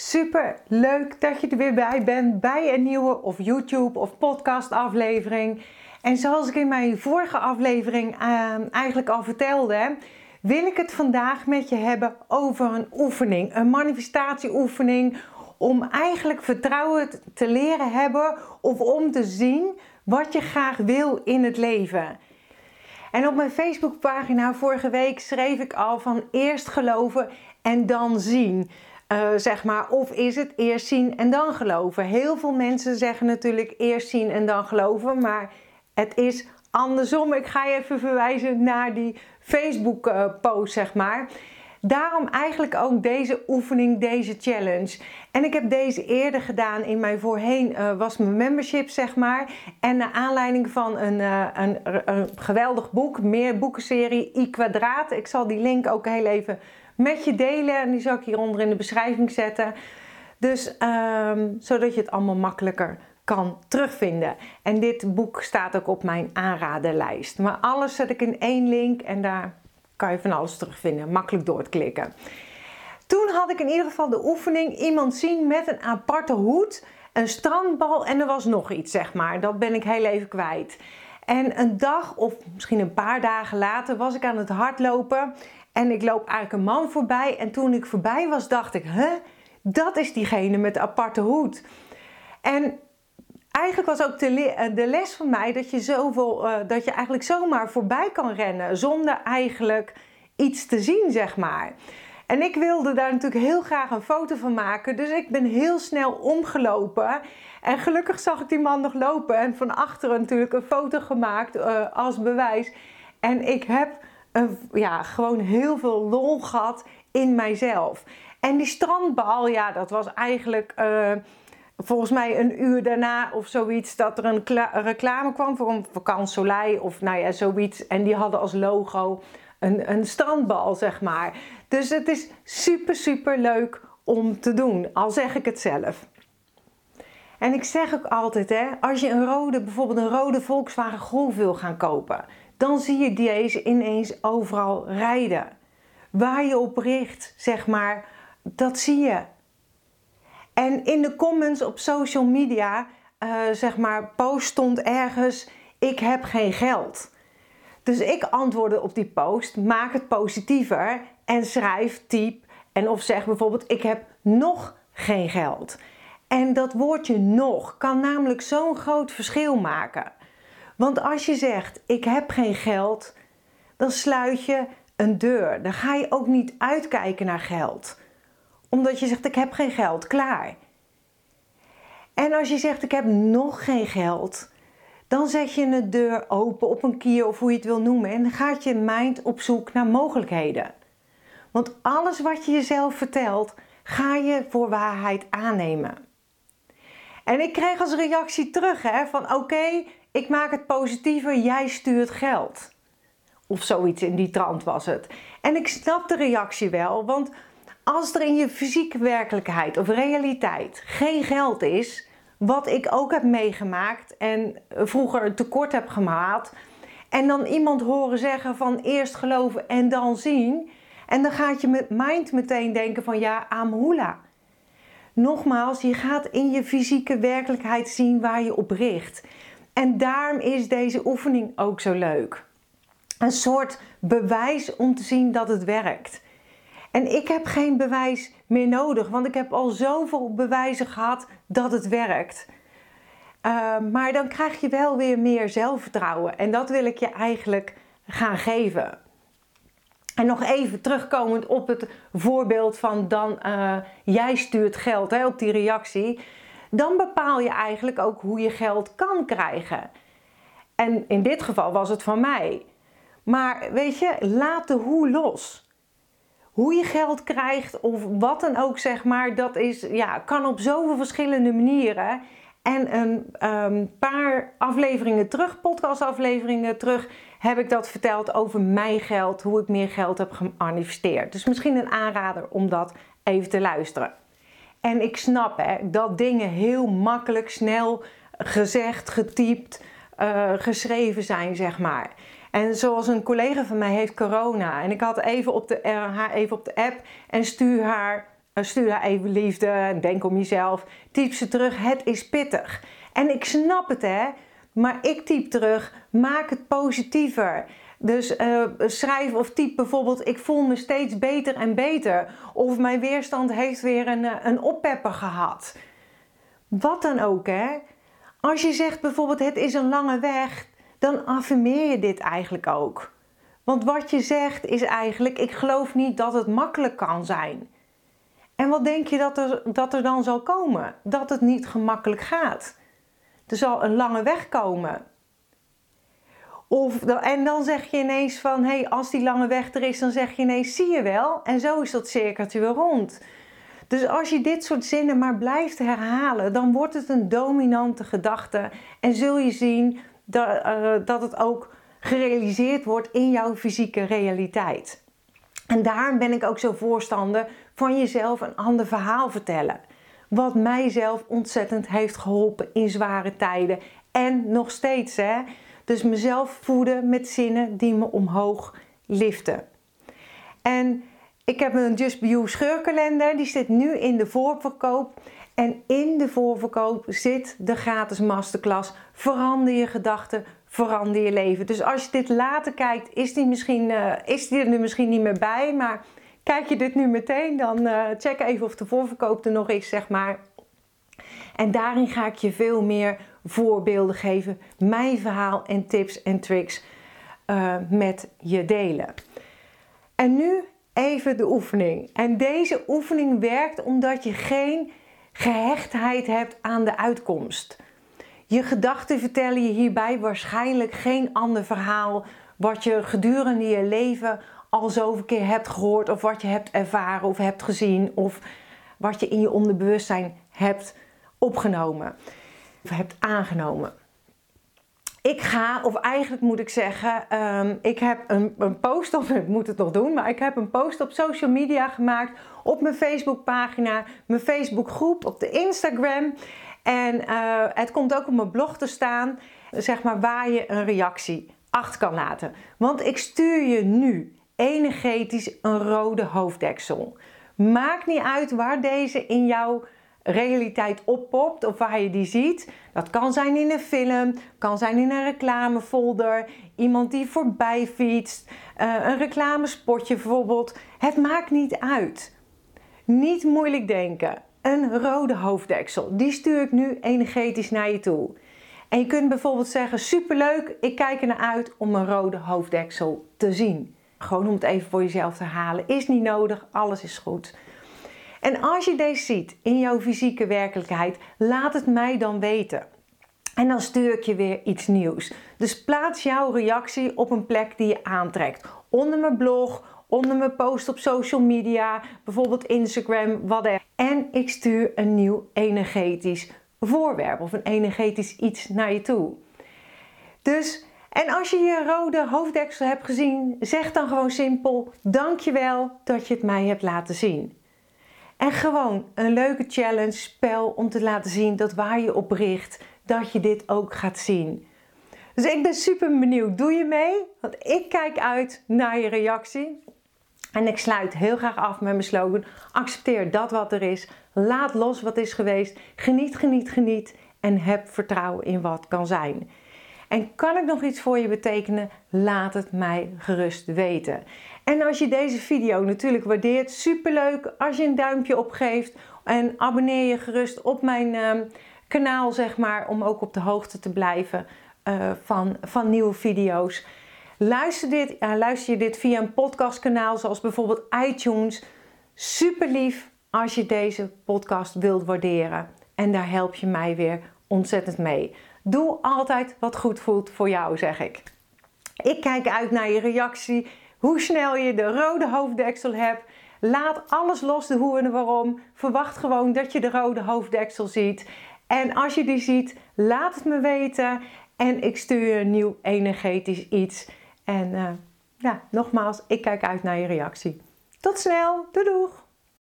Super leuk dat je er weer bij bent bij een nieuwe of YouTube of podcast aflevering. En zoals ik in mijn vorige aflevering uh, eigenlijk al vertelde, wil ik het vandaag met je hebben over een oefening, een manifestatieoefening om eigenlijk vertrouwen te leren hebben of om te zien wat je graag wil in het leven. En op mijn Facebookpagina vorige week schreef ik al van eerst geloven en dan zien. Uh, zeg maar, of is het eerst zien en dan geloven? Heel veel mensen zeggen natuurlijk eerst zien en dan geloven, maar het is andersom. Ik ga je even verwijzen naar die Facebook-post, zeg maar. Daarom eigenlijk ook deze oefening, deze challenge. En ik heb deze eerder gedaan in mijn voorheen uh, was mijn membership, zeg maar. En naar aanleiding van een, een, een, geweldig boek, meer boekenserie I Kwadraat. Ik zal die link ook heel even met je delen. En die zal ik hieronder in de beschrijving zetten. Dus um, zodat je het allemaal makkelijker kan terugvinden. En dit boek staat ook op mijn aanradenlijst. Maar alles zet ik in één link en daar kan je van alles terugvinden. Makkelijk door te klikken. Toen had ik in ieder geval de oefening iemand zien met een aparte hoed, een strandbal en er was nog iets, zeg maar. Dat ben ik heel even kwijt. En een dag of misschien een paar dagen later was ik aan het hardlopen en ik loop eigenlijk een man voorbij. En toen ik voorbij was, dacht ik, hè, dat is diegene met de aparte hoed. En eigenlijk was ook de, eh, les van mij dat je, zoveel, uh, dat je eigenlijk zomaar voorbij kan rennen zonder eigenlijk iets te zien, zeg maar. En ik wilde daar natuurlijk heel graag een foto van maken, dus ik ben heel snel omgelopen. En gelukkig zag ik die man nog lopen en van achteren natuurlijk een foto gemaakt uh, als bewijs. En ik heb ja, gewoon heel veel lol gehad in mijzelf. En die strandbal, ja, dat was eigenlijk uh, volgens mij een uur daarna of zoiets dat er een, reclame kwam voor een vakantie of nou ja, zoiets. En die hadden als logo een, een strandbal, zeg maar. Dus het is super, super leuk om te doen, al zeg ik het zelf. En ik zeg ook altijd, hè, als je een rode, bijvoorbeeld een rode Volkswagen Golf wil gaan kopen, dan zie je deze ineens overal rijden. Waar je op richt, zeg maar, dat zie je. En in de comments op social media, uh, zeg maar, post stond ergens: Ik heb geen geld. Dus ik antwoordde op die post: Maak het positiever en schrijf, typ en of zeg bijvoorbeeld: Ik heb nog geen geld. En dat woordje nog kan namelijk zo'n groot verschil maken. Want als je zegt: Ik heb geen geld, dan sluit je een deur. Dan ga je ook niet uitkijken naar geld. Omdat je zegt: Ik heb geen geld, klaar. En als je zegt: Ik heb nog geen geld, dan zet je een deur open op een kier of hoe je het wil noemen. En dan gaat je mind op zoek naar mogelijkheden. Want alles wat je jezelf vertelt, ga je voor waarheid aannemen. En ik kreeg als reactie terug hè, van oké, ik maak het positiever, jij stuurt geld. Of zoiets in die trant was het. En ik snap de reactie wel, want als er in je fysieke werkelijkheid of realiteit geen geld is, wat ik ook heb meegemaakt en vroeger een tekort heb gemaakt, en dan iemand horen zeggen van eerst geloven en dan zien, en dan gaat je mind meteen denken van ja, amhula. Nogmaals, je gaat in je fysieke werkelijkheid zien waar je op richt. En daarom is deze oefening ook zo leuk. Een soort bewijs om te zien dat het werkt. En ik heb geen bewijs meer nodig, want ik heb al zoveel bewijzen gehad dat het werkt. Uh, maar dan krijg je wel weer meer zelfvertrouwen. En dat wil ik je eigenlijk gaan geven. En nog even terugkomend op het voorbeeld van dan uh, jij stuurt geld hè, op die reactie dan bepaal je eigenlijk ook hoe je geld kan krijgen. En in dit geval was het van mij. Maar weet je, laat de hoe los. Hoe je geld krijgt of wat dan ook, zeg maar, dat is, ja, kan op zoveel verschillende manieren. En een um, paar afleveringen terug, podcastafleveringen terug, heb ik dat verteld over mijn geld, hoe ik meer geld heb gemanifesteerd. Dus misschien een aanrader om dat even te luisteren. En ik snap hè, dat dingen heel makkelijk, snel gezegd, getypt, uh, geschreven zijn, zeg maar. En zoals een collega van mij heeft corona. En ik had even op de, uh, haar even op de app en stuur haar stuur haar even liefde, denk om jezelf. Typ ze terug, het is pittig. En ik snap het hè, maar ik typ terug, maak het positiever. Dus uh, schrijf of typ bijvoorbeeld: Ik voel me steeds beter en beter. Of mijn weerstand heeft weer een, eh, een oppepper gehad. Wat dan ook, hè? Als je zegt bijvoorbeeld: Het is een lange weg, dan affirmeer je dit eigenlijk ook. Want wat je zegt is eigenlijk: Ik geloof niet dat het makkelijk kan zijn. En wat denk je dat er, dat er dan zal komen? Dat het niet gemakkelijk gaat. Er zal een lange weg komen. Of, en dan zeg je ineens van, hé, hey, als die lange weg er is, dan zeg je ineens, zie je wel. En zo is dat cirkeltje weer rond. Dus als je dit soort zinnen maar blijft herhalen, dan wordt het een dominante gedachte. En zul je zien dat, uh, dat het ook gerealiseerd wordt in jouw fysieke realiteit. En daarom ben ik ook zo voorstander van jezelf een ander verhaal vertellen. Wat mijzelf ontzettend heeft geholpen in zware tijden. En nog steeds, hè. Dus mezelf voeden met zinnen die me omhoog liften. En ik heb een Just Be You scheurkalender. Die zit nu in de voorverkoop. En in de voorverkoop zit de gratis masterclass. Verander je gedachten, verander je leven. Dus als je dit later kijkt, is die, misschien, uh, is die er nu misschien niet meer bij. Maar kijk je dit nu meteen, dan uh, check even of de voorverkoop er nog is, zeg maar. En daarin ga ik je veel meer voorbeelden geven, mijn verhaal en tips en tricks uh, met je delen. En nu even de oefening. En deze oefening werkt omdat je geen gehechtheid hebt aan de uitkomst. Je gedachten vertellen je hierbij waarschijnlijk geen ander verhaal wat je gedurende je leven al zoveel keer hebt gehoord of wat je hebt ervaren of hebt gezien of wat je in je onderbewustzijn hebt opgenomen hebt aangenomen. Ik ga, of eigenlijk moet ik zeggen, um, ik heb een, een, post op, ik moet het nog doen, maar ik heb een post op social media gemaakt, op mijn Facebookpagina, mijn Facebookgroep, op de Instagram. En uh, het komt ook op mijn blog te staan, zeg maar, waar je een reactie achter kan laten. Want ik stuur je nu energetisch een rode hoofddeksel. Maakt niet uit waar deze in jouw realiteit oppopt of waar je die ziet. Dat kan zijn in een film, kan zijn in een reclamefolder, iemand die voorbij fietst, uh, een reclamespotje bijvoorbeeld. Het maakt niet uit. Niet moeilijk denken. Een rode hoofddeksel, die stuur ik nu energetisch naar je toe. En je kunt bijvoorbeeld zeggen: superleuk, ik kijk er naar uit om een rode hoofddeksel te zien. Gewoon om het even voor jezelf te halen. Is niet nodig, alles is goed. En als je deze ziet in jouw fysieke werkelijkheid, laat het mij dan weten. En dan stuur ik je weer iets nieuws. Dus plaats jouw reactie op een plek die je aantrekt. Onder mijn blog, onder mijn post op social media, bijvoorbeeld Instagram, whatever. En ik stuur een nieuw energetisch voorwerp of een energetisch iets naar je toe. Dus, en als je je rode hoofddeksel hebt gezien, zeg dan gewoon simpel: Dankjewel dat je het mij hebt laten zien. En gewoon een leuke challenge, spel om te laten zien dat waar je op richt, dat je dit ook gaat zien. Dus ik ben super benieuwd. Doe je mee? Want ik kijk uit naar je reactie. En ik sluit heel graag af met mijn slogan: accepteer dat wat er is. Laat los wat is geweest. Geniet, geniet, geniet. En heb vertrouwen in wat kan zijn. En kan ik nog iets voor je betekenen? Laat het mij gerust weten. En als je deze video natuurlijk waardeert, superleuk als je een duimpje opgeeft. En abonneer je gerust op mijn uh, kanaal, zeg maar, om ook op de hoogte te blijven uh, van, van nieuwe video's. Luister, dit, uh, luister je dit via een podcastkanaal zoals bijvoorbeeld iTunes. Super lief als je deze podcast wilt waarderen. En daar help je mij weer ontzettend mee. Doe altijd wat goed voelt voor jou, zeg ik. Ik kijk uit naar je reactie hoe snel je de rode hoofddeksel hebt. Laat alles los, de hoe en de waarom. Verwacht gewoon dat je de rode hoofddeksel ziet. En als je die ziet, laat het me weten. En ik stuur je een nieuw energetisch iets. En uh, ja, nogmaals, ik kijk uit naar je reactie. Tot snel. Doei doeg!